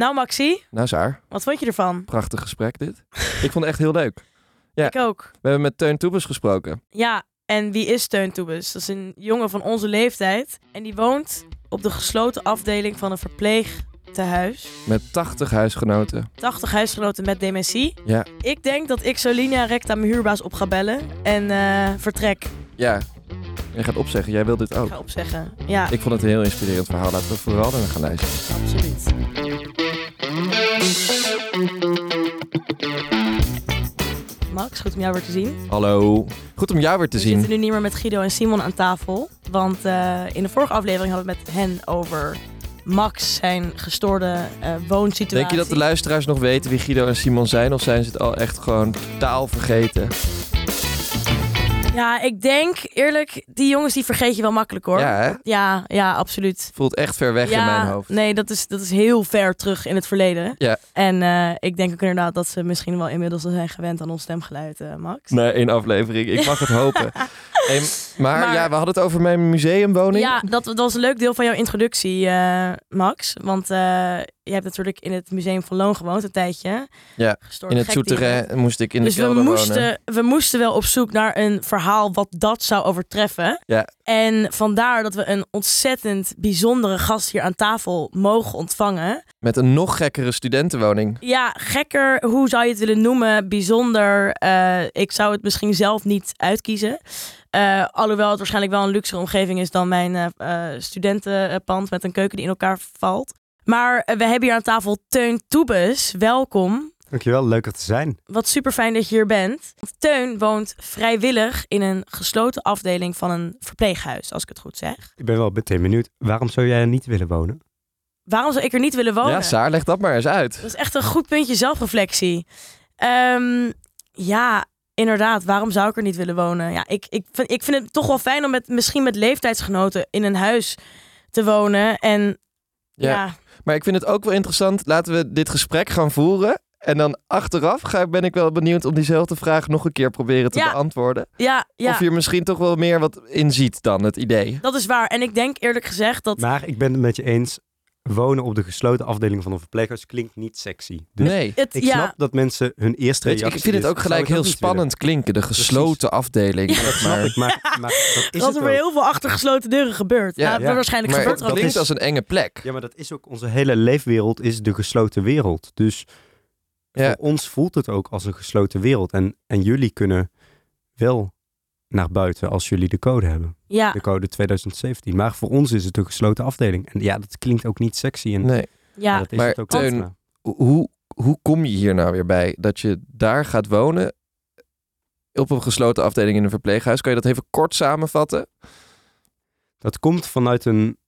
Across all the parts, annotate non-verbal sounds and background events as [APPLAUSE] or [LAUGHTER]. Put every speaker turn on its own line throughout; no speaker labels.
Nou, Maxi,
Nou, Saar,
wat vond je ervan?
prachtig gesprek dit. [LAUGHS] Ik vond het echt heel leuk. Ja.
Ik ook.
We hebben met Teun Toebes gesproken.
Ja, en wie is Teun Toebes? Dat is een jongen van onze leeftijd. En die woont op de gesloten afdeling van een verpleegtehuis.
Met 80 huisgenoten.
80 huisgenoten met dementie.
Ja.
Ik denk dat ik zo linea recta mijn huurbaas op ga bellen. En eh, vertrek.
Ja, je gaat opzeggen. Jij wil dit
Ik
ook.
ga opzeggen. Ja,
Ik vond het een heel inspirerend verhaal. Laten we vooral naar gaan luisteren.
absoluut. Max, goed om jou weer te zien.
Hallo. Goed om jou weer te
we
zien.
zitten nu niet meer met Guido en Simon aan tafel. Want eh, in de vorige aflevering hadden we het met hen over Max, zijn gestoorde eh, woonsituatie.
Denk je dat de luisteraars nog weten wie Guido en Simon zijn? Of zijn ze het al echt gewoon totaal vergeten?
Ja, ik denk eerlijk, die jongens die vergeet je wel makkelijk hoor.
Ja, hè?
ja, ja, absoluut.
Voelt echt ver weg
ja,
in mijn hoofd.
Nee, dat is, dat is heel ver terug in het verleden.
Ja.
En eh, ik denk ook inderdaad dat ze misschien wel inmiddels al zijn gewend aan ons stemgeluid, eh, Max.
Nee, één aflevering. Ik mag het hopen. Hey, [LAUGHS] maar,
Maar-
ja, we hadden het over mijn museumwoning.
Ja, dat, dat was een leuk deel van jouw introductie, eh, Max. Want eh, je hebt natuurlijk in het Museum van Loon gewoond een tijdje.
Ja, In het souterrain moest ik in
dus
de
we
kelder wonen.
moesten, we moesten wel op zoek naar een verhaal wat dat zou overtreffen.
Ja.
En vandaar dat we een ontzettend bijzondere gast hier aan tafel mogen ontvangen.
Met een nog gekkere studentenwoning.
Ja, gekker, hoe zou je het willen noemen? Bijzonder. eh, ik zou het misschien zelf niet uitkiezen. Eh, alhoewel het waarschijnlijk wel een luxere omgeving is dan mijn eh, eh, studentenpand met een keuken die in elkaar valt. Maar eh, we hebben hier aan tafel Teun Toebes. Welkom.
Dankjewel, leuk er te zijn.
Wat super fijn dat je hier bent. Teun woont vrijwillig in een gesloten afdeling van een verpleeghuis, als ik het goed zeg.
Ik ben wel meteen benieuwd. Waarom zou jij er niet willen wonen?
Waarom zou ik er niet willen wonen?
Ja, Saar, leg dat maar eens uit.
Dat is echt een goed puntje zelfreflectie. Ehm, ja, inderdaad. Waarom zou ik er niet willen wonen? Ja, ik, ik, vind, ik vind het toch wel fijn om met, misschien met leeftijdsgenoten in een huis te wonen. En ja,
Ja. Maar ik vind het ook wel interessant. Laten we dit gesprek gaan voeren. En dan achteraf ga, ben ik wel benieuwd om diezelfde vraag nog een keer proberen te
Ja.
beantwoorden.
ja, ja,
Of je er misschien toch wel meer wat in ziet dan het idee.
dat is waar. En ik denk eerlijk gezegd dat...
Maar ik ben het met je eens. Wonen op de gesloten afdeling van een verpleeghuis klinkt niet sexy. Dus
nee.
Het,
ik
ja,
snap dat mensen hun eerste
Weet je,
reactie
ik vind het ook gelijk heel spannend klinken. De gesloten afdeling.
Dat snap
maar
ik, maar, maar dat is
dat er weer
ook.
heel veel achter gesloten deuren gebeurt.
Ja,
Ja,
ja.
waarschijnlijk
maar
gebeurt er ook
klinkt
is-
als een enge plek.
Ja, maar dat is ook onze hele leefwereld is de gesloten wereld. Dus
Ja.
voor ons voelt het ook als een gesloten wereld. En, en jullie kunnen wel naar buiten als jullie de code hebben.
Ja,
De code 2017. Maar voor ons is het een gesloten afdeling. En ja, dat klinkt ook niet sexy. En
Nee.
ja.
dat is
Maar
het ook
Teun,
maar-
Hoe, hoe kom je hier nou weer bij? Dat je daar gaat wonen op een gesloten afdeling in een verpleeghuis. Kan je dat even kort samenvatten?
Dat komt vanuit een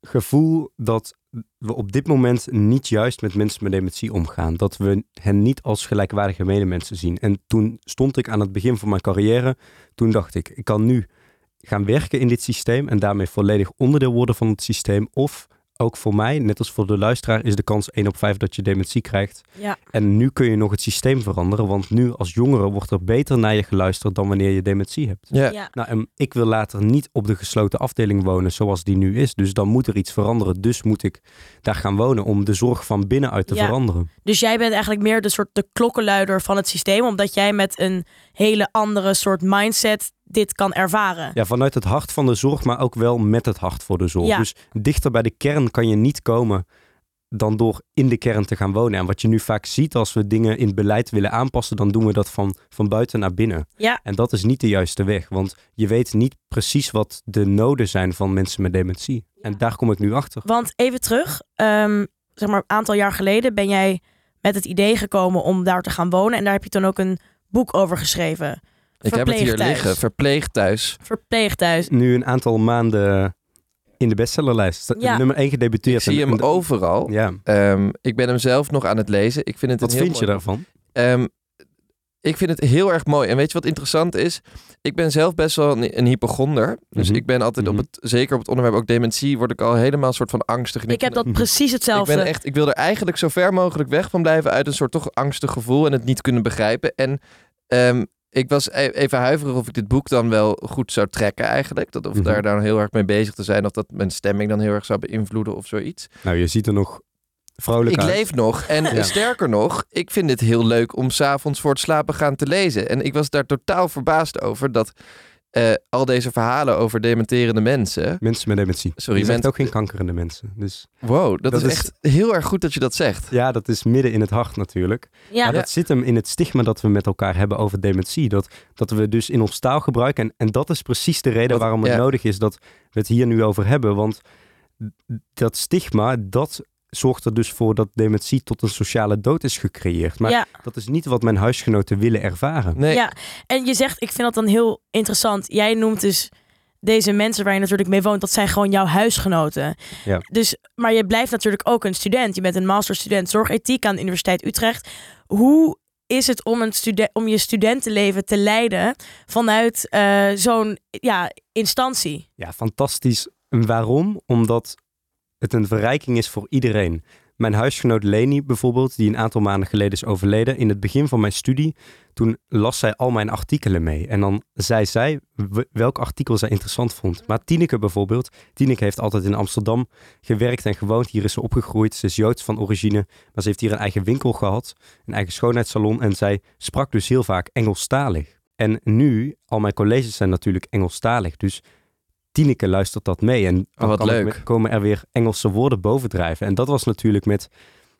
gevoel dat we op dit moment niet juist met mensen met dementie omgaan. Dat we hen niet als gelijkwaardige medemensen zien. En toen stond ik aan het begin van mijn carrière. Toen dacht ik, ik kan nu gaan werken in dit systeem en daarmee volledig onderdeel worden van het systeem. Of ook voor mij, net als voor de luisteraar, is de kans 1 op 5 dat je dementie krijgt.
ja.
En nu kun je nog het systeem veranderen, want nu als jongere wordt er beter naar je geluisterd dan wanneer je dementie hebt.
Ja.
ja.
Nou, en ik wil later niet op de gesloten afdeling wonen zoals die nu is. Dus dan moet er iets veranderen. Dus moet ik daar gaan wonen om de zorg van binnenuit te
Ja.
veranderen.
Dus jij bent eigenlijk meer de soort de klokkenluider van het systeem, omdat jij met een hele andere soort mindset dit kan ervaren.
Ja, vanuit het hart van de zorg, maar ook wel met het hart voor de zorg.
Ja.
Dus dichter bij de kern kan je niet komen dan door in de kern te gaan wonen. En wat je nu vaak ziet als we dingen in het beleid willen aanpassen, dan doen we dat van, van buiten naar binnen.
Ja.
En dat is niet de juiste weg, want je weet niet precies wat de noden zijn van mensen met dementie. En daar kom ik nu achter.
Want even terug, ehm, zeg maar een aantal jaar geleden ben jij met het idee gekomen om daar te gaan wonen. En daar heb je toen ook een boek over geschreven.
Ik heb het hier liggen. Verpleegd thuis.
Verpleegthuis.
nu een aantal maanden in de bestsellerlijst.
Ja.
Nummer 1
Ik
gedebuteerd.
zie
En-
hem
en-
overal.
Ja.
Ehm, ik ben hem zelf nog aan het lezen. Ik vind het
Wat
een heel
vind je daarvan?
Ehm, ik vind het heel erg mooi. En weet je wat interessant is? Ik ben zelf best wel een, een hypochonder. Dus
Mhm.
ik ben altijd op
Mhm.
het, zeker op het onderwerp ook dementie, word ik al helemaal een soort van angstig. En
Ik heb dat precies
ik
hetzelfde.
ben echt, ik wil er eigenlijk zo ver mogelijk weg van blijven uit een soort toch angstig gevoel en het niet kunnen begrijpen. En ehm, ik was e- even huiverig of ik dit boek dan wel goed zou trekken eigenlijk. Dat of
Mhm.
daar dan heel erg mee bezig te zijn of dat mijn stemming dan heel erg zou beïnvloeden of zoiets.
Nou, je ziet er nog vrolijk
Ik
uit.
leef nog. En [LAUGHS]
Ja.
sterker nog, ik vind het heel leuk om s'avonds voor het slapen gaan te lezen. En ik was daar totaal verbaasd over dat eh, al deze verhalen over dementerende mensen.
Mensen met dementie.
Sorry,
je
mensen-
ook geen kankerende mensen. Dus
Wow, dat,
Dat
is
is-
echt heel erg goed dat je dat zegt.
ja, dat is midden in het hart natuurlijk.
Ja,
Maar dat zit hem in het stigma dat we met elkaar hebben over dementie. Dat, dat we dus in ons taal gebruiken. En, en dat is precies de reden
Wat-
waarom het
ja.
nodig is dat we het hier nu over hebben. Want dat stigma, dat zorgt er dus voor dat dementie tot een sociale dood is gecreëerd. Maar
ja.
dat is niet wat mijn huisgenoten willen ervaren.
Nee,
Ja, en je zegt, ik vind dat dan heel interessant. Jij noemt dus deze mensen waar je natuurlijk mee woont, dat zijn gewoon jouw huisgenoten.
Ja.
Dus, maar je blijft natuurlijk ook een student. Je bent een masterstudent zorgethiek aan de Universiteit Utrecht. Hoe is het om, een om je studentenleven te leiden vanuit eh, zo'n ja, instantie?
Ja, fantastisch. En waarom? Omdat het een verrijking is voor iedereen. Mijn huisgenoot Leni bijvoorbeeld, die een aantal maanden geleden is overleden, in het begin van mijn studie, toen las zij al mijn artikelen mee. En dan zei zij welk artikel zij interessant vond. Maar Tineke bijvoorbeeld, Tineke heeft altijd in Amsterdam gewerkt en gewoond. Hier is ze opgegroeid, ze is Joods van origine, maar ze heeft hier een eigen winkel gehad, een eigen schoonheidssalon en zij sprak dus heel vaak Engelstalig. En nu, al mijn colleges zijn natuurlijk Engelstalig, dus Tineke luistert dat mee. En dan
wat
kan het
leuk.
me- komen er weer Engelse woorden bovendrijven. En dat was natuurlijk met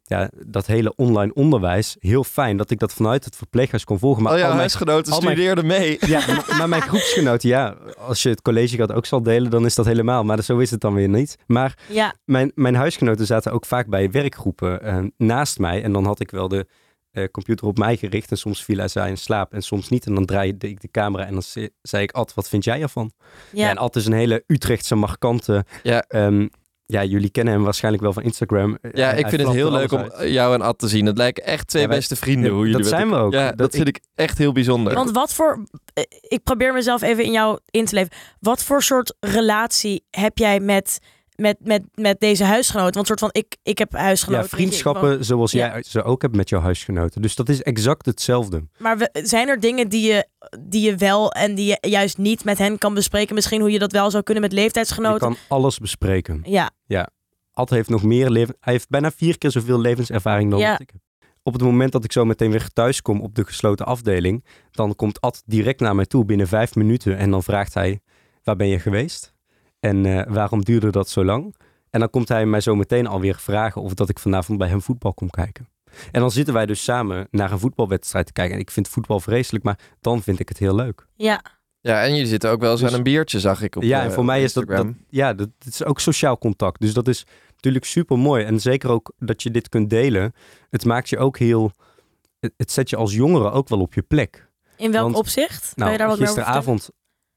ja, dat hele online onderwijs heel fijn dat ik dat vanuit het verpleeghuis kon volgen. Maar
jouw
al mijn,
huisgenoten
mijn-
studeerden mee. [LAUGHS]
ja, maar- maar mijn groepsgenoten, ja, als je het collegegat ook zal delen, dan is dat helemaal. Maar zo is het dan weer niet. Maar
Ja,
mijn, mijn huisgenoten zaten ook vaak bij werkgroepen eh, naast mij. En dan had ik wel de eh, computer op mij gericht. En soms viel hij zij in slaap en soms niet. En dan draaide ik de camera en dan ze- zei ik, Ad, wat vind jij ervan? Ja.
ja.
en Ad is een hele Utrechtse, markante...
Ja.
ehm, ja, jullie kennen hem waarschijnlijk wel van Instagram.
Ja,
Hij-
ik vind het heel leuk om
uit.
jou en Ad te zien. Het lijken echt twee
Ja, wij-
beste vrienden.
Ja,
hoe jullie
dat zijn we ook.
Ja,
Dat
dat, vind ik echt heel bijzonder.
Want wat voor, eh, ik probeer mezelf even in jou in te leven. Wat voor soort relatie heb jij met, met, met, met deze huisgenoot? Want soort van, ik, ik heb huisgenoten.
Ja,
je, ik
vriendschappen zoals
Ja.
jij ze ook hebt met jouw huisgenoten. Dus dat is exact hetzelfde.
Maar we, zijn er dingen die je, die je wel en die je juist niet met hen kan bespreken? Misschien hoe je dat wel zou kunnen met
Je
leeftijdsgenoten?
kan alles bespreken.
Ja,
Ad heeft nog meer leven. Hij heeft bijna vier keer zoveel levenservaring dan
Ja.
ik heb. Op het moment dat ik zo meteen weer thuis kom op de gesloten afdeling, dan komt Ad direct naar mij toe binnen vijf minuten en dan vraagt hij: Waar ben je geweest? En eh, waarom duurde dat zo lang? En dan komt hij mij zo meteen alweer vragen of dat ik vanavond bij hem voetbal kom kijken. En dan zitten wij dus samen naar een voetbalwedstrijd te kijken. En ik vind voetbal vreselijk, maar dan vind ik het heel leuk.
ja,
Ja, en jullie zitten ook wel eens
Dus-
aan een biertje, zag ik op
ja,
eh,
en voor mij is dat, dat, ja, dat, dat is ook sociaal contact. Dus dat is natuurlijk super mooi. En zeker ook dat je dit kunt delen. Het maakt je ook heel. Het, het zet je als jongere ook wel op je plek.
in welk
Want-
opzicht?
Nou,
je daar wat
gisteravond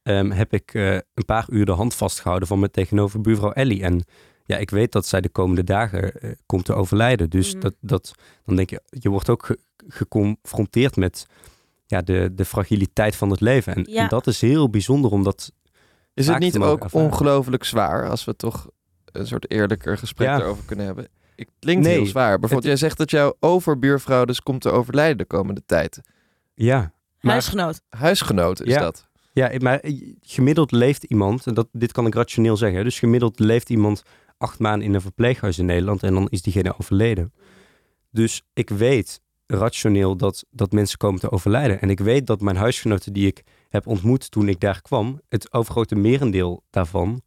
ehm, heb ik eh, een paar uur de hand vastgehouden van mijn tegenover buurvrouw Ellie. En ja, ik weet dat zij de komende dagen eh, komt te overlijden. Dus
Mhm.
dat, dat, dan denk je, je wordt ook ge- geconfronteerd met ja, de, de fragiliteit van het leven. En,
Ja.
en dat is heel bijzonder, omdat
Is het niet ook
ervaren.
ongelooflijk zwaar als we toch een soort eerlijker gesprek
Ja.
erover kunnen hebben? Het klinkt
Nee,
heel zwaar. Bijvoorbeeld,
het-
jij zegt dat jouw overbuurvrouw dus komt te overlijden de komende tijd.
ja, maar-
Huisgenoot.
Huisgenoot is
Ja.
dat.
Ja, maar gemiddeld leeft iemand, en dat, dit kan ik rationeel zeggen, dus gemiddeld leeft iemand acht maanden in een verpleeghuis in Nederland en dan is diegene overleden. Dus ik weet rationeel dat, dat mensen komen te overlijden. En ik weet dat mijn huisgenoten die ik heb ontmoet toen ik daar kwam, het overgrote merendeel daarvan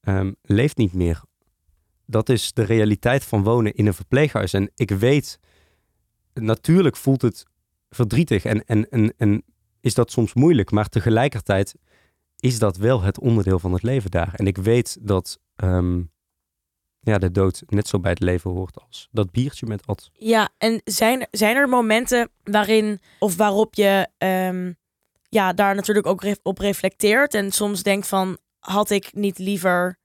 ehm, leeft niet meer. Dat is de realiteit van wonen in een verpleeghuis. En ik weet, natuurlijk voelt het verdrietig en, en, en, en is dat soms moeilijk, maar tegelijkertijd is dat wel het onderdeel van het leven daar. En ik weet dat ehm, ja, de dood net zo bij het leven hoort als dat biertje met Ad.
Ja, en zijn, zijn er momenten waarin of waarop je ehm, ja, daar natuurlijk ook op reflecteert en soms denkt van had ik niet liever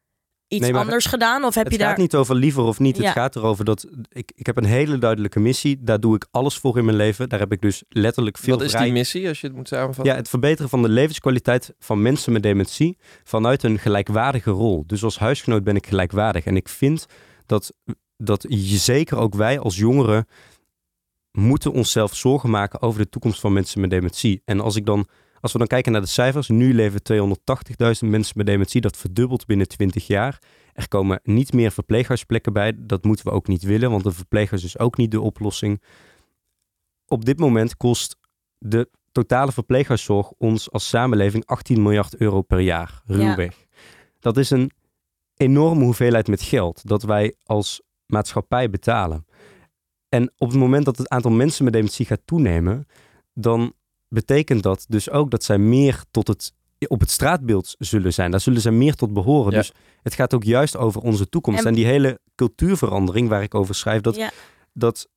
iets
Nee, maar
anders gedaan of heb
het
je
gaat
daar
niet over liever of niet.
Ja.
Het gaat erover dat ik, ik heb een hele duidelijke missie. Daar doe ik alles voor in mijn leven. Daar heb ik dus letterlijk veel
Wat is
vrij-
die missie, als je het moet samenvatten?
Ja, het verbeteren van de levenskwaliteit van mensen met dementie vanuit een gelijkwaardige rol. Dus als huisgenoot ben ik gelijkwaardig. En ik vind dat, dat je, zeker ook wij als jongeren moeten onszelf zorgen maken over de toekomst van mensen met dementie. En als ik dan Als we dan kijken naar de cijfers, nu leven 280.000 mensen met dementie. Dat verdubbelt binnen 20 jaar. Er komen niet meer verpleeghuisplekken bij. Dat moeten we ook niet willen, want een verpleeghuis is ook niet de oplossing. Op dit moment kost de totale verpleeghuiszorg ons als samenleving 18 miljard euro per jaar, ruwweg. Dat is een enorme hoeveelheid met geld dat wij als maatschappij betalen. En op het moment dat het aantal mensen met dementie gaat toenemen, dan betekent dat dus ook dat zij meer tot het op het straatbeeld zullen zijn. Daar zullen zij meer tot behoren.
Ja.
Dus het gaat ook juist over onze toekomst. En,
En-
die hele cultuurverandering waar ik over schrijf, dat,
Ja.
dat,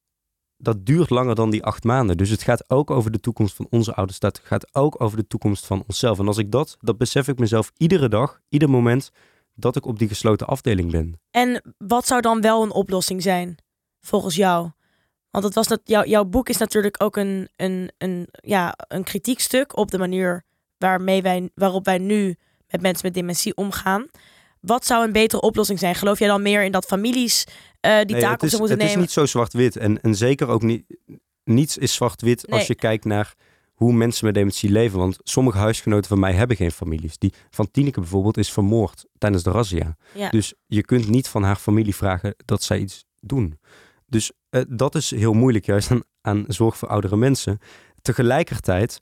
dat duurt langer dan die acht maanden. Dus het gaat ook over de toekomst van onze ouders. Het gaat ook over de toekomst van onszelf. En als ik dat, dat besef ik mezelf iedere dag, ieder moment dat ik op die gesloten afdeling ben.
En wat zou dan wel een oplossing zijn, volgens jou? Want het was dat, jou, jouw boek is natuurlijk ook een, een, een, ja, een kritiekstuk op de manier waarmee wij, waarop wij nu met mensen met dementie omgaan. Wat zou een betere oplossing zijn? Geloof jij dan meer in dat families eh, die
Nee,
taak
het
op
is,
zich moeten
het is
nemen?
niet zo zwart-wit. En, en zeker ook niet. Niets is zwart-wit als je kijkt naar hoe mensen met dementie leven. Want sommige huisgenoten van mij hebben geen families. Die van Tineke bijvoorbeeld is vermoord tijdens de razzia.
Ja.
Dus je kunt niet van haar familie vragen dat zij iets doen. Dus eh, dat is heel moeilijk juist aan, aan zorg voor oudere mensen. Tegelijkertijd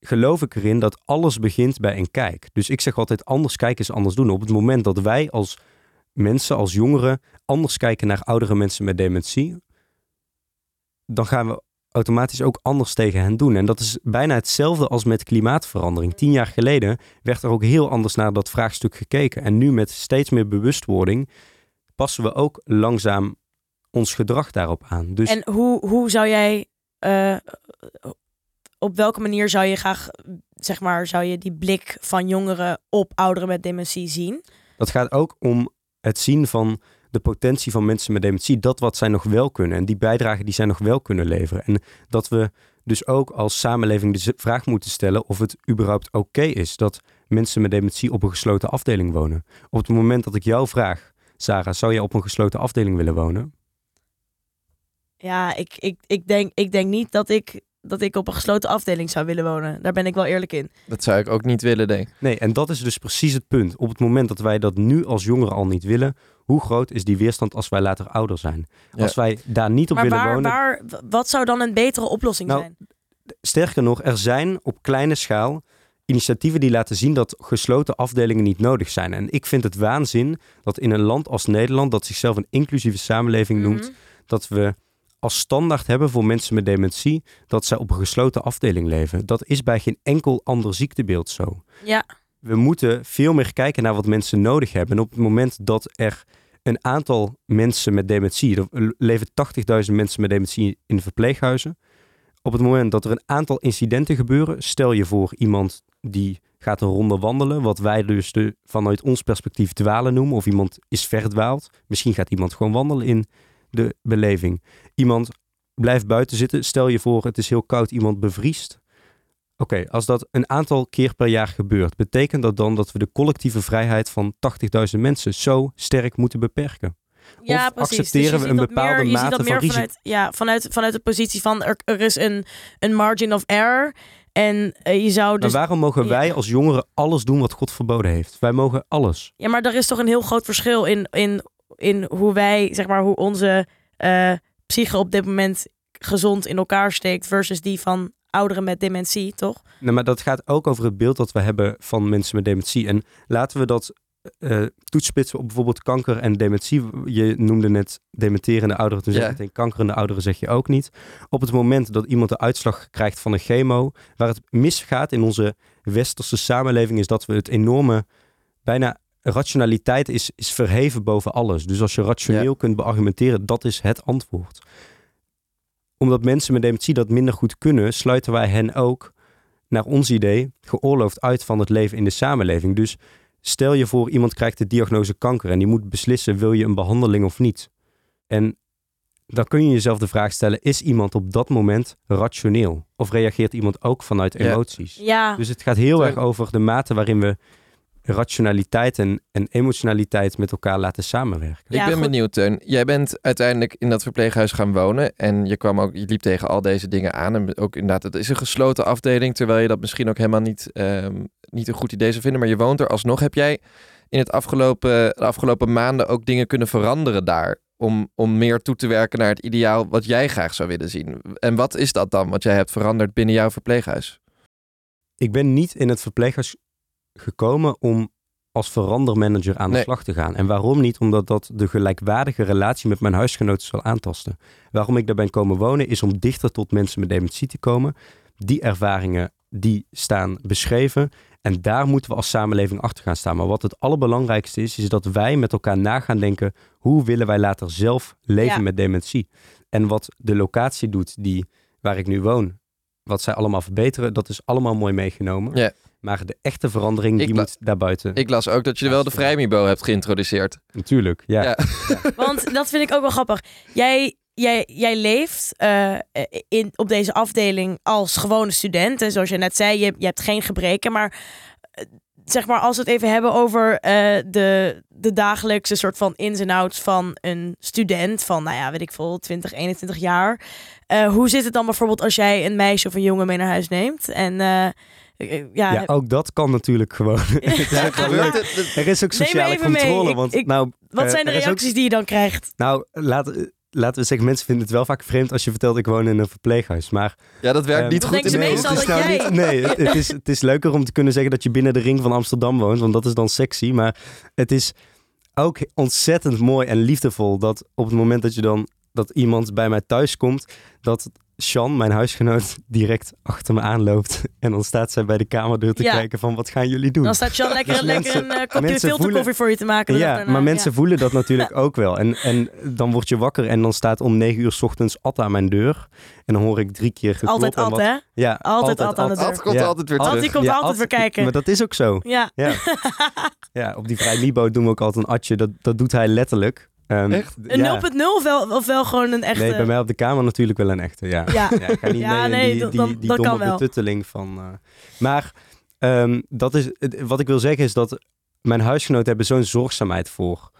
geloof ik erin dat alles begint bij een kijk. Dus ik zeg altijd anders kijken is anders doen. Op het moment dat wij als mensen, als jongeren, anders kijken naar oudere mensen met dementie, dan gaan we automatisch ook anders tegen hen doen. En dat is bijna hetzelfde als met klimaatverandering. Tien jaar geleden werd er ook heel anders naar dat vraagstuk gekeken. En nu met steeds meer bewustwording passen we ook langzaam ons gedrag daarop aan. Dus
En hoe, hoe zou jij, eh, op welke manier zou je graag, zeg maar, zou je die blik van jongeren op ouderen met dementie zien?
dat gaat ook om het zien van de potentie van mensen met dementie. Dat wat zij nog wel kunnen en die bijdrage die zij nog wel kunnen leveren. En dat we dus ook als samenleving de vraag moeten stellen of het überhaupt oké is dat mensen met dementie op een gesloten afdeling wonen. Op het moment dat ik jou vraag, Sarah, zou jij op een gesloten afdeling willen wonen?
Ja, ik, ik, ik, denk, ik denk niet dat ik, dat ik op een gesloten afdeling zou willen wonen. Daar ben ik wel eerlijk in.
Dat zou ik ook niet willen, denk ik.
Nee, en dat is dus precies het punt. Op het moment dat wij dat nu als jongeren al niet willen, hoe groot is die weerstand als wij later ouder zijn?
Ja.
Als wij daar niet op
Maar
willen
waar,
wonen.
waar, wat zou dan een betere oplossing
Nou,
zijn?
Sterker nog, er zijn op kleine schaal initiatieven die laten zien dat gesloten afdelingen niet nodig zijn. En ik vind het waanzin dat in een land als Nederland, dat zichzelf een inclusieve samenleving noemt,
Mhm.
dat we als standaard hebben voor mensen met dementie dat zij op een gesloten afdeling leven. Dat is bij geen enkel ander ziektebeeld zo.
Ja,
We moeten veel meer kijken naar wat mensen nodig hebben. En op het moment dat er een aantal mensen met dementie, er leven 80.000 mensen met dementie in de verpleeghuizen. Op het moment dat er een aantal incidenten gebeuren, stel je voor iemand die gaat een ronde wandelen, wat wij dus de, vanuit ons perspectief dwalen noemen, of iemand is verdwaald. Misschien gaat iemand gewoon wandelen in de beleving. Iemand blijft buiten zitten, stel je voor het is heel koud, iemand bevriest. Oké, als dat een aantal keer per jaar gebeurt, betekent dat dan dat we de collectieve vrijheid van 80.000 mensen zo sterk moeten beperken?
ja
Of
precies.
accepteren
Dus je
we een
meer-
bepaalde
ziet
mate
dat
van
meer
risico?
Vanuit, ja, vanuit, vanuit de positie van er, er is een, een margin of error. En eh, je zou dus
maar waarom mogen wij als jongeren alles doen wat God verboden heeft? Wij mogen alles.
Ja, maar er is toch een heel groot verschil in, in, in hoe wij, zeg maar, hoe onze eh psyche op dit moment gezond in elkaar steekt versus die van ouderen met dementie, toch?
Nee, maar dat gaat ook over het beeld dat we hebben van mensen met dementie. En laten we dat eh toetspitsen op bijvoorbeeld kanker en dementie. Je noemde net dementerende ouderen, toen zei
Ja.
je meteen kankerende ouderen zeg je ook niet. Op het moment dat iemand de uitslag krijgt van een chemo, waar het misgaat in onze westerse samenleving, is dat we het enorme, bijna rationaliteit is, is verheven boven alles. Dus als je rationeel kunt beargumenteren, dat is het antwoord. Omdat mensen met dementie dat minder goed kunnen, sluiten wij hen ook, naar ons idee, geoorloofd uit van het leven in de samenleving. Dus stel je voor, iemand krijgt de diagnose kanker en die moet beslissen, wil je een behandeling of niet? En dan kun je jezelf de vraag stellen, is iemand op dat moment rationeel? Of reageert iemand ook vanuit emoties?
Ja,
Dus het gaat heel erg over de mate waarin we rationaliteit en, en emotionaliteit met elkaar laten samenwerken.
Ja,
ik ben
goed.
benieuwd, Teun. Jij bent uiteindelijk in dat verpleeghuis gaan wonen. En je, kwam ook, je liep tegen al deze dingen aan. En ook inderdaad, het is een gesloten afdeling. Terwijl je dat misschien ook helemaal niet, ehm, niet een goed idee zou vinden. Maar je woont er alsnog. Heb jij in het afgelopen, de afgelopen maanden ook dingen kunnen veranderen daar? Om, om meer toe te werken naar het ideaal wat jij graag zou willen zien. En wat is dat dan wat jij hebt veranderd binnen jouw verpleeghuis?
Ik ben niet in het verpleeghuis gekomen om als verandermanager aan de
Nee.
slag te gaan. En waarom niet? Omdat dat de gelijkwaardige relatie met mijn huisgenoten zal aantasten. Waarom ik daar ben komen wonen is om dichter tot mensen met dementie te komen. Die ervaringen die staan beschreven. En daar moeten we als samenleving achter gaan staan. Maar wat het allerbelangrijkste is, is dat wij met elkaar na gaan denken... hoe willen wij later zelf leven
Ja.
met dementie? En wat de locatie doet die, waar ik nu woon, wat zij allemaal verbeteren, dat is allemaal mooi meegenomen.
Ja.
Maar de echte verandering,
Ik
die moet daarbuiten.
Ik las ook dat je wel de vrijmibo hebt geïntroduceerd.
Natuurlijk, ja.
Ja. [LAUGHS]
Want dat vind ik ook wel grappig. Jij, jij, jij leeft eh, in, op deze afdeling als gewone student. En zoals je net zei, je, je hebt geen gebreken. Maar eh, zeg maar, als we het even hebben over eh, de, de dagelijkse soort van ins en outs van een student van, nou ja, weet ik veel, 20, 21 jaar. Eh, hoe zit het dan bijvoorbeeld als jij een meisje of een jongen mee naar huis neemt? En ja,
Ja, ook dat kan natuurlijk gewoon. [LAUGHS] [LAUGHS] Er is ook sociale controle.
Ik-
want
ik-
nou,
wat
eh,
zijn de
ook-
reacties die je dan krijgt?
nou, laat, laten we zeggen, mensen vinden het wel vaak vreemd als je vertelt ik woon in een verpleeghuis. Maar
Ja, dat werkt
Ehm,
niet goed
denken
in
ze
de
meestal
het
dat
is nou
jij-
niet- [LAUGHS] nee, het, het is, het is leuker om te kunnen zeggen dat je binnen de ring van Amsterdam woont, want dat is dan sexy. Maar het is ook ontzettend mooi en liefdevol dat op het moment dat je dan dat iemand bij mij thuis komt, dat Sjan, mijn huisgenoot, direct achter me aanloopt. [LAUGHS] En dan staat zij bij de kamerdeur te
Ja.
kijken van wat gaan jullie doen?
Dan staat Jan [LAUGHS] lekker,
Dus
lekker
mensen-
een eh, kopje
mensen
filterkoffie voor je te maken.
Ja,
daarna.
maar mensen
Ja.
voelen dat natuurlijk [LAUGHS] ook wel. En, en dan word je wakker en dan staat om negen uur 's ochtends Ad aan mijn deur. En dan hoor ik drie keer geklop.
Altijd Ad,
wat-
hè?
Ja,
Altijd Ad aan de deur.
Ad komt
Ja.
altijd weer
Ad,
Ad,
terug.
die komt
Ja,
altijd
Ad-
weer kijken.
Maar dat is ook zo.
Ja.
Ja, ja op die vrij Mibo doen we ook altijd een atje. Dat, dat doet hij letterlijk. Ehm,
Echt?
Een
ja.
0.0 of wel, of wel gewoon een echte...
Nee, bij mij op de kamer natuurlijk wel een echte, ja.
Ja. [LAUGHS]
Ja, ik ga niet
Ja, nee,
die,
dat-
die,
dan-
die
dat kan
domme
wel.
betutteling van... eh. Maar ehm, dat is, wat ik wil zeggen is dat mijn huisgenoten hebben zo'n zorgzaamheid voor,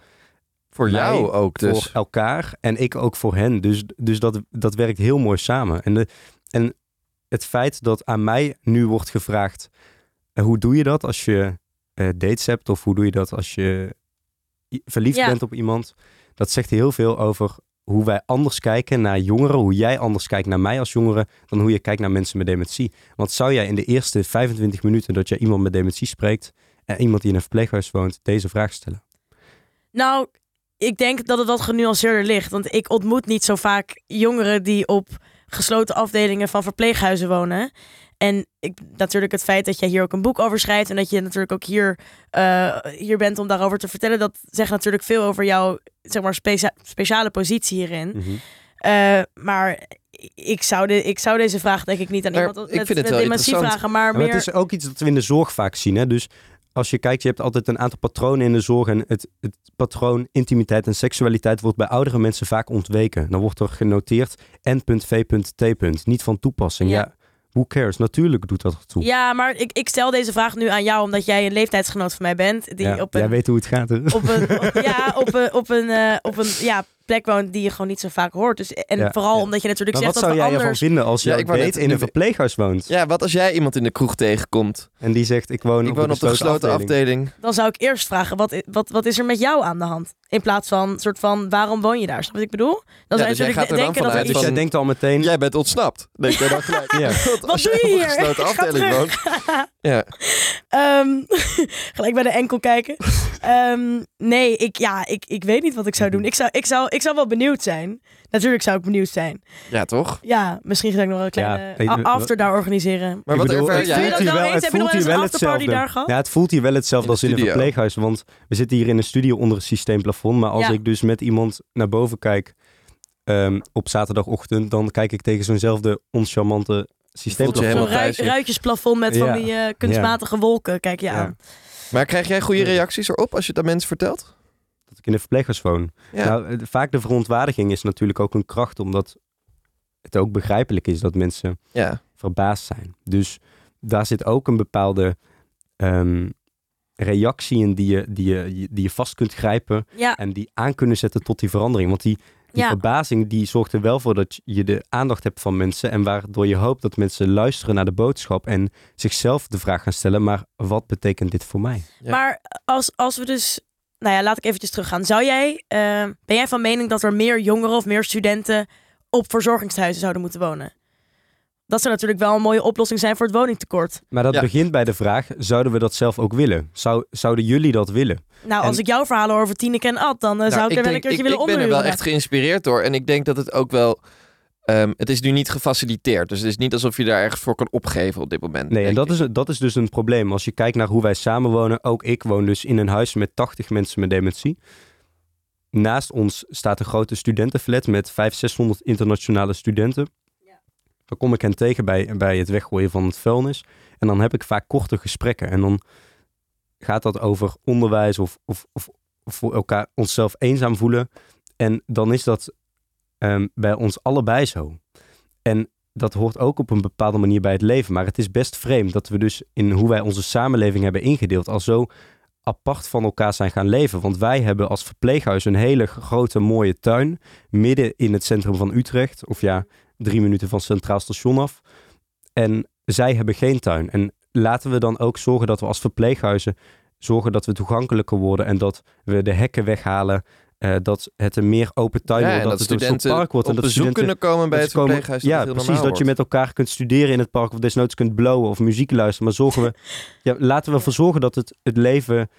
Voor
mij,
jou ook dus.
voor elkaar en ik ook voor hen. Dus, dus dat, dat werkt heel mooi samen. En, de, en het feit dat aan mij nu wordt gevraagd, eh, hoe doe je dat als je eh, dates hebt? Of hoe doe je dat als je verliefd
Ja.
bent op iemand? Dat zegt heel veel over hoe wij anders kijken naar jongeren, hoe jij anders kijkt naar mij als jongere, dan hoe je kijkt naar mensen met dementie. Want zou jij in de eerste 25 minuten dat jij iemand met dementie spreekt en iemand die in een verpleeghuis woont, deze vraag stellen?
Nou, ik denk dat het wat genuanceerder ligt. Want ik ontmoet niet zo vaak jongeren die op gesloten afdelingen van verpleeghuizen wonen. En ik, natuurlijk het feit dat jij hier ook een boek over schrijft... en dat je natuurlijk ook hier, eh, hier bent om daarover te vertellen... dat zegt natuurlijk veel over jouw zeg maar, specia- speciale positie hierin.
Mhm.
Eh, maar ik zou, de, ik zou deze vraag denk ik niet aan
Maar
iemand
ik
met,
vind het
met
wel interessant.
vragen, maar
Ja, maar
meer...
het is ook iets dat we in de zorg vaak zien. Hè? Dus als je kijkt, je hebt altijd een aantal patronen in de zorg. En het, het patroon intimiteit en seksualiteit wordt bij oudere mensen vaak ontweken. Dan wordt er genoteerd N.V.T. Niet van toepassing.
Ja.
Ja. Who cares? Natuurlijk doet dat ertoe.
Ja, maar ik, ik stel deze vraag nu aan jou omdat jij een leeftijdsgenoot van mij bent. Die
Ja,
op een,
Jij weet hoe het gaat. Hè?
op een, op- ja, op een, op een, eh, op een ja, plek woont die je gewoon niet zo vaak hoort. Dus, en
Ja,
vooral
ja.
omdat je natuurlijk
Maar wat
zegt
zou
dat
jij ervan
anders...
vinden als
Ja,
jij
ik wou net-
date in een verpleeghuis woont?
Ja, wat als jij iemand in de kroeg tegenkomt?
En die zegt, ik woon,
Ik
op,
woon op de gesloten afdeling.
Dan zou ik eerst vragen, wat, wat, wat is er met jou aan de hand? In plaats van, soort van, waarom woon je daar? Snap je wat ik bedoel? Dan zou
dus
je
jij
natuurlijk
gaat er dan
dat er iets...
Dus jij denkt al meteen...
Jij bent ontsnapt. Denk jij dan gelijk. [LAUGHS]
Ja.
Als
doe
jij
je hier?
gesloten afdeling woont. Ja.
Ehm, [LAUGHS] gelijk bij de enkel kijken. Ehm, nee, ik, ja, ik, ik weet niet wat ik zou doen. Ik zou, ik, zou, ik zou wel benieuwd zijn. Natuurlijk zou ik benieuwd zijn.
ja, toch?
Ja, misschien ga ik nog wel een kleine
Ja,
after daar organiseren.
Maar
Ik
wat
bedoel,
ervaar
het
jij?
dat
voelt hier wel,
eens?
het
Heb je nog
voelt
eens
wel
een afterparty
hetzelfde.
daar gehad?
Ja, het voelt hier wel hetzelfde
In de
als in een
studio.
verpleeghuis. Want we zitten hier in een studio onder een systeemplafond. Maar als
Ja.
ik dus met iemand naar boven kijk ehm, op zaterdagochtend... dan kijk ik tegen zo'nzelfde oncharmante systeemplafond.
helemaal
Zo'n
thuis,
ruitjesplafond met van die eh, kunstmatige wolken. Kijk je
Ja.
aan.
Maar krijg jij goede reacties erop als je het aan mensen vertelt?
Ik in een verpleeghuis woon.
Ja.
Nou, vaak de verontwaardiging is natuurlijk ook een kracht... omdat het ook begrijpelijk is dat mensen
ja.
verbaasd zijn. Dus daar zit ook een bepaalde ehm, reactieën die je, die, je, die je vast kunt grijpen
Ja,
en die aan kunnen zetten tot die verandering. Want die, die
Ja.
verbazing die zorgt er wel voor dat je de aandacht hebt van mensen en waardoor je hoopt dat mensen luisteren naar de boodschap en zichzelf de vraag gaan stellen, maar wat betekent dit voor mij?
Ja.
maar als, als we dus... Nou ja, laat ik eventjes teruggaan. Zou jij, eh, ben jij van mening dat er meer jongeren of meer studenten op verzorgingshuizen zouden moeten wonen? Dat zou natuurlijk wel een mooie oplossing zijn voor het woningtekort.
Maar dat
Ja.
begint bij de vraag, zouden we dat zelf ook willen? Zou, zouden jullie dat willen?
Nou,
En-
als ik jouw verhalen hoor over Tineke en Ad, dan eh,
Nou,
zou ik er wel een keertje
ik,
willen
ik ben er wel echt geïnspireerd door. En ik denk dat het ook wel... ehm, het is nu niet gefaciliteerd. Dus het is niet alsof je daar ergens voor kan opgeven op dit moment.
Nee, en dat is, dat is dus een probleem. Als je kijkt naar hoe wij samenwonen, ook ik woon dus in een huis met 80 mensen met dementie. Naast ons staat een grote studentenflat met 500, 600 internationale studenten. Dan kom ik hen tegen bij, bij het weggooien van het vuilnis. En dan heb ik vaak korte gesprekken. En dan gaat dat over onderwijs of, of, of, of voor elkaar onszelf eenzaam voelen. En dan is dat ehm, bij ons allebei zo. En dat hoort ook op een bepaalde manier bij het leven. Maar het is best vreemd dat we dus in hoe wij onze samenleving hebben ingedeeld al zo apart van elkaar zijn gaan leven. Want wij hebben als verpleeghuis een hele grote mooie tuin midden in het centrum van Utrecht. Of ja, drie minuten van Centraal Station af. En zij hebben geen tuin. En laten we dan ook zorgen dat we als verpleeghuizen zorgen dat we toegankelijker worden en dat we de hekken weghalen. Eh, dat het een meer open tuin
Ja,
wordt, dat,
dat
het een soort park wordt. en dat
bezoek
studenten
kunnen komen bij het
komen-
verpleeghuis.
Ja,
heel
precies. Dat je met elkaar kunt studeren in het park of desnoods kunt blowen of muziek luisteren. Maar zorgen we, [LAUGHS] ja, laten we ervoor zorgen dat het, het leven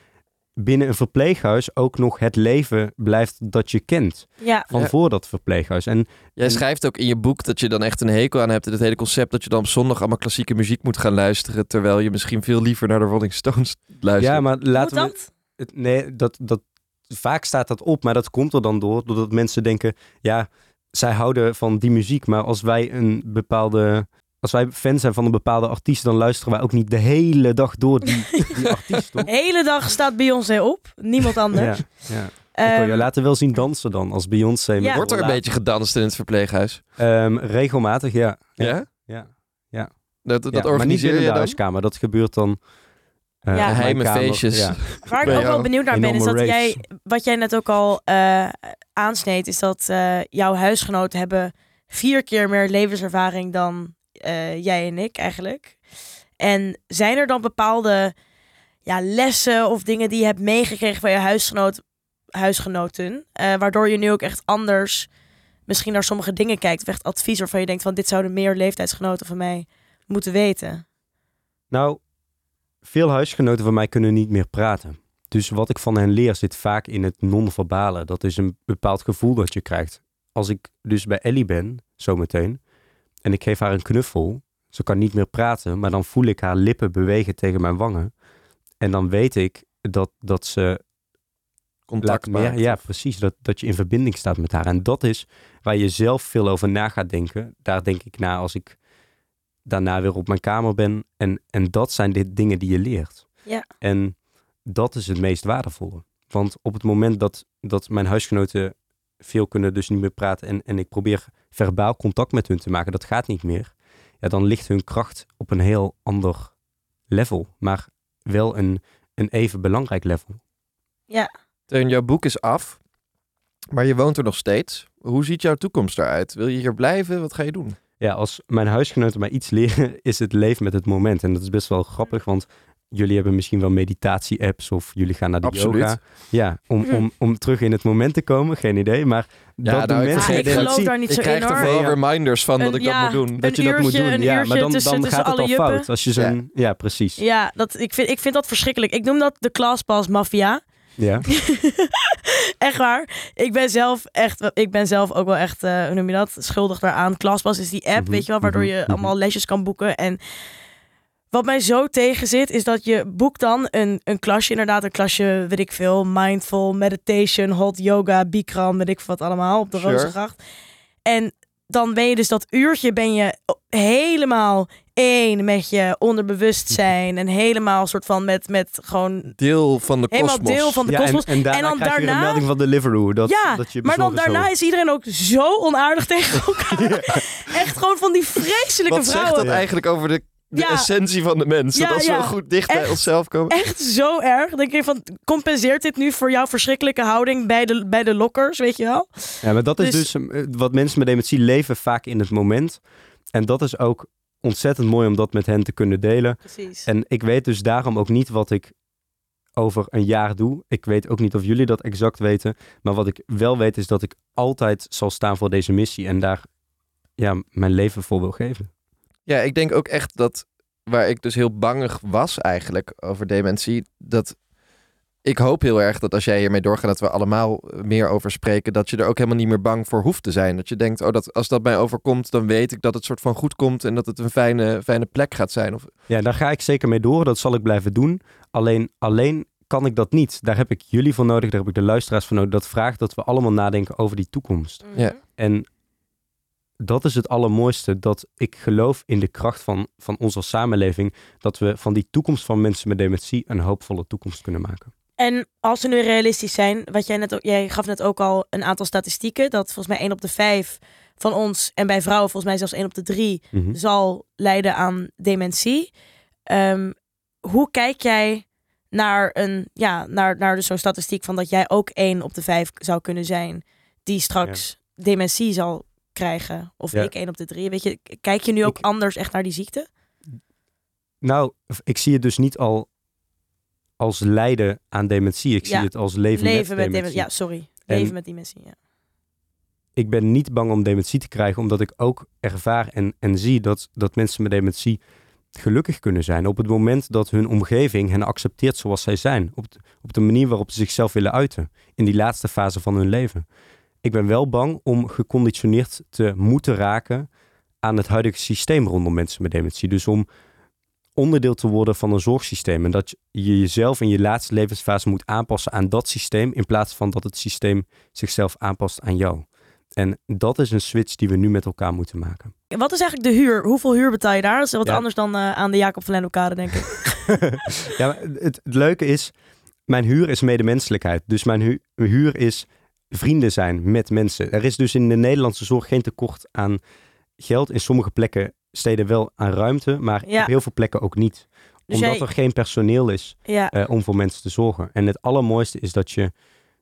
binnen een verpleeghuis ook nog het leven blijft dat je kent
Ja,
van
Ja.
voor dat verpleeghuis. En
Jij schrijft ook in je boek dat je dan echt een hekel aan hebt. En het hele concept dat je dan op zondag allemaal klassieke muziek moet gaan luisteren. Terwijl je misschien veel liever naar de Rolling Stones luistert.
ja, maar
moet
laten we.
dat?
Het, nee, dat, dat, vaak staat dat op, maar dat komt er dan door. Doordat mensen denken, ja, zij houden van die muziek. Maar als wij een bepaalde. Als wij fan zijn van een bepaalde artiest, dan luisteren wij ook niet de hele dag door die, [LAUGHS] die artiest. Toch?
De hele dag staat Beyoncé op. Niemand anders.
Ja, ja.
Ehm,
ik wil je laten wel zien dansen dan, als Beyoncé.
Ja.
Wordt er een beetje gedanst in het verpleeghuis?
Ehm, regelmatig, ja.
Ja?
Ja.
Dat, dat
Ja, maar niet
je
de huiskamer. Dat gebeurt dan... eh,
Ja.
Geheime feestjes.
Ja.
Waar ik ook wel benieuwd naar ben, is dat jij, wat jij net ook al eh, aansneed, is dat eh, jouw huisgenoten hebben vier keer meer levenservaring dan eh, jij en ik eigenlijk. En zijn er dan bepaalde ja, lessen of dingen die je hebt meegekregen van je huisgenoot, huisgenoten, eh, waardoor je nu ook echt anders misschien naar sommige dingen kijkt, of echt advies waarvan je denkt van dit zouden meer leeftijdsgenoten van mij moeten weten.
Nou, veel huisgenoten van mij kunnen niet meer praten. Dus wat ik van hen leer zit vaak in het non-verbale. Dat is een bepaald gevoel dat je krijgt. Als ik dus bij Ellie ben, zometeen, en ik geef haar een knuffel, ze kan niet meer praten, maar dan voel ik haar lippen bewegen tegen mijn wangen. En dan weet ik dat, dat ze
Contact
meer,
maakt.
ja, precies. Dat, dat je in verbinding staat met haar. En dat is waar je zelf veel over na gaat denken. Daar denk ik na als ik daarna weer op mijn kamer ben. En, en dat zijn de dingen die je leert.
Ja.
En dat is het meest waardevolle. Want op het moment dat, dat mijn huisgenoten veel kunnen dus niet meer praten en, en ik probeer verbaal contact met hun te maken, dat gaat niet meer. Ja, dan ligt hun kracht op een heel ander level. Maar wel een, een even belangrijk level.
Teun, jouw boek is af. Maar je woont er nog steeds. Hoe ziet jouw toekomst eruit? Wil je hier blijven? Wat ga je doen?
Ja, als mijn huisgenoten mij iets leren, [LAUGHS] is het leven met het moment. En dat is best wel grappig, want jullie hebben misschien wel meditatie-apps of jullie gaan naar de
Absoluut.
yoga. Ja, om, om, om terug in het moment te komen, geen idee. Maar
Ja,
dat
nou,
mensen
vergeet
ik geloof daar niet
ik
zo
krijg er
Ja.
reminders van dat
Een-
ik dat
ja,
moet doen.
Dat je dat moet doen. Ja, maar dan,
tussen-
dan
tussen
gaat het al
juppen.
fout. Als je zo'n... Ja. precies.
Ja, dat, ik, vind, ik vind dat verschrikkelijk. Ik noem dat de Classpass Mafia.
Ja. [LAUGHS]
echt waar. Ik ben zelf echt, ik ben zelf ook wel echt, eh, hoe noem je dat? Schuldig daaraan. Classpass is die app,
Mhm,
weet je wel, waardoor
mhm,
je
mhm.
allemaal lesjes kan boeken. En wat mij zo tegen zit, is dat je boekt dan een, een klasje, inderdaad een klasje, weet ik veel, mindful, meditation, hot yoga, bikram, weet ik wat allemaal, op de
Sure.
Rozengracht. En dan ben je dus dat uurtje, ben je helemaal één met je onderbewustzijn en helemaal soort van met, met gewoon
Deel van de
helemaal
kosmos.
deel van de
ja, en,
kosmos.
en daarna
En dan
krijg je een
daarna-
melding van Deliveroo. Dat,
ja,
dat je
maar dan daarna
zo-
is iedereen ook zo onaardig [LAUGHS] tegen elkaar. Echt gewoon van die vreselijke
Wat zegt
vrouwen.
dat eigenlijk over de de
Ja.
essentie van de mens.
Ja,
dat als we
ja.
goed dicht bij onszelf komen.
Echt zo erg. Dan denk je van, compenseert dit nu voor jouw verschrikkelijke houding bij de, bij de lokkers, weet je wel?
Ja, maar dat is
Dus-
dus, eh, wat mensen met dementie leven vaak in het moment. En dat is ook ontzettend mooi om dat met hen te kunnen delen.
Precies.
En ik weet dus daarom ook niet wat ik over een jaar doe. Ik weet ook niet of jullie dat exact weten. Maar wat ik wel weet is dat ik altijd zal staan voor deze missie. En daar ja, mijn leven voor wil geven.
Ja, ik denk ook echt dat waar ik dus heel bangig was eigenlijk over dementie, dat ik hoop heel erg dat als jij hiermee doorgaat, dat we allemaal meer over spreken, dat je er ook helemaal niet meer bang voor hoeft te zijn. Dat je denkt, oh, dat, als dat mij overkomt, dan weet ik dat het soort van goed komt en dat het een fijne, fijne plek gaat zijn. Of,
Ja, daar ga ik zeker mee door. Dat zal ik blijven doen. Alleen, alleen kan ik dat niet. Daar heb ik jullie voor nodig. Daar heb ik de luisteraars voor nodig. Dat vraagt dat we allemaal nadenken over die toekomst.
Mhm.
Ja.
En dat is het allermooiste. Dat ik geloof in de kracht van, van onze samenleving. Dat we van die toekomst van mensen met dementie een hoopvolle toekomst kunnen maken.
En als we nu realistisch zijn, wat jij net ook, jij gaf net ook al een aantal statistieken, dat volgens mij 1 op de 5 van ons en bij vrouwen volgens mij zelfs 1 op de 3
Mhm.
zal lijden aan dementie. Ehm, hoe kijk jij naar een, ja, naar, naar dus zo'n statistiek van dat jij ook 1 op de 5 zou kunnen zijn die straks dementie zal krijgen? Of
Ja.
ik 1 op de 3? Weet je, kijk je nu ook
Ik-
anders echt naar die ziekte?
Nou, ik zie het dus niet al als lijden aan dementie. Ik
Ja,
zie het als leven,
Leven
met
met
dementie.
dementie. Ja, sorry.
En-
Leven met dementie. Ja.
ik ben niet bang om dementie te krijgen, omdat ik ook ervaar en, en zie dat, dat mensen met dementie gelukkig kunnen zijn. Op het moment dat hun omgeving hen accepteert zoals zij zijn. Op, de- op de manier waarop ze zichzelf willen uiten. In die laatste fase van hun leven. Ik ben wel bang om geconditioneerd te moeten raken aan het huidige systeem rondom mensen met dementie. Dus om onderdeel te worden van een zorgsysteem. En dat je jezelf in je laatste levensfase moet aanpassen aan dat systeem. In plaats van dat het systeem zichzelf aanpast aan jou. En dat is een switch die we nu met elkaar moeten maken.
Wat is eigenlijk de huur? Hoeveel huur betaal je daar? Dat is wat
Ja.
anders dan eh, aan de Jacob van Lennepkade, denk ik. [LAUGHS] [LAUGHS]
ja, het, het leuke is, mijn huur is medemenselijkheid. Dus mijn hu- huur is vrienden zijn met mensen. Er is dus in de Nederlandse zorg geen tekort aan geld. In sommige plekken steden wel aan ruimte, maar
Ja.
op heel veel plekken ook niet.
Dus
Omdat
jij-
er geen personeel is
Ja.
eh, om voor mensen te zorgen. En het allermooiste is dat je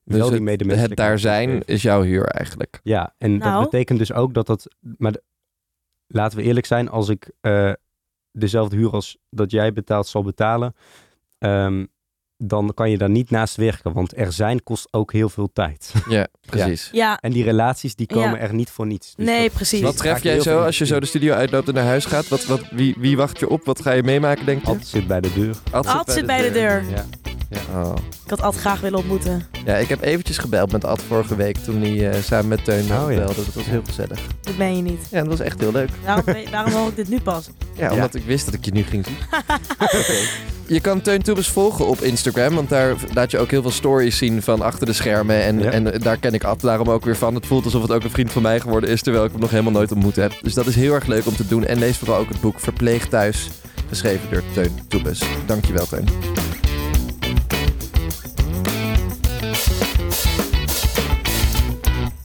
dus
wel die
het,
medemenselijkheid
het daar zijn is jouw huur eigenlijk.
Ja, en
Nou.
dat betekent dus ook dat dat... Maar de- laten we eerlijk zijn, als ik eh, dezelfde huur als dat jij betaalt zal betalen... ehm, dan kan je daar niet naast werken. Want er zijn kost ook heel veel tijd. [LAUGHS]
Ja, precies.
ja.
En die relaties die komen
Ja.
er niet voor niets. Dus
Nee,
dat-
precies.
Wat tref jij zo als je zo de studio uitloopt en naar huis gaat? Wat, wat, wie, wie wacht je op? Wat ga je meemaken, denk je?
Ad zit bij de deur.
Ad
Ad zit bij de deur.
Ja.
Oh.
Ik had Ad graag willen ontmoeten.
Ja, ik heb eventjes gebeld met Ad vorige week toen hij eh, samen met Teun
Oh, ja.
belde. Dat was heel gezellig.
Dat ben je niet.
Ja, dat was echt heel leuk.
Waarom, waarom hoor ik dit nu pas?
Ja, omdat ik wist dat ik je nu ging zien. [LAUGHS] Oké. Je kan Teun Toebes volgen op Instagram, want daar laat je ook heel veel stories zien van achter de schermen. En,
Ja.
en daar ken ik Ad daarom ook weer van. Het voelt alsof het ook een vriend van mij geworden is, terwijl ik hem nog helemaal nooit ontmoet heb. Dus dat is heel erg leuk om te doen. En lees vooral ook het boek Verpleeg Thuis, geschreven door Teun Toebes. Dankjewel, Teun.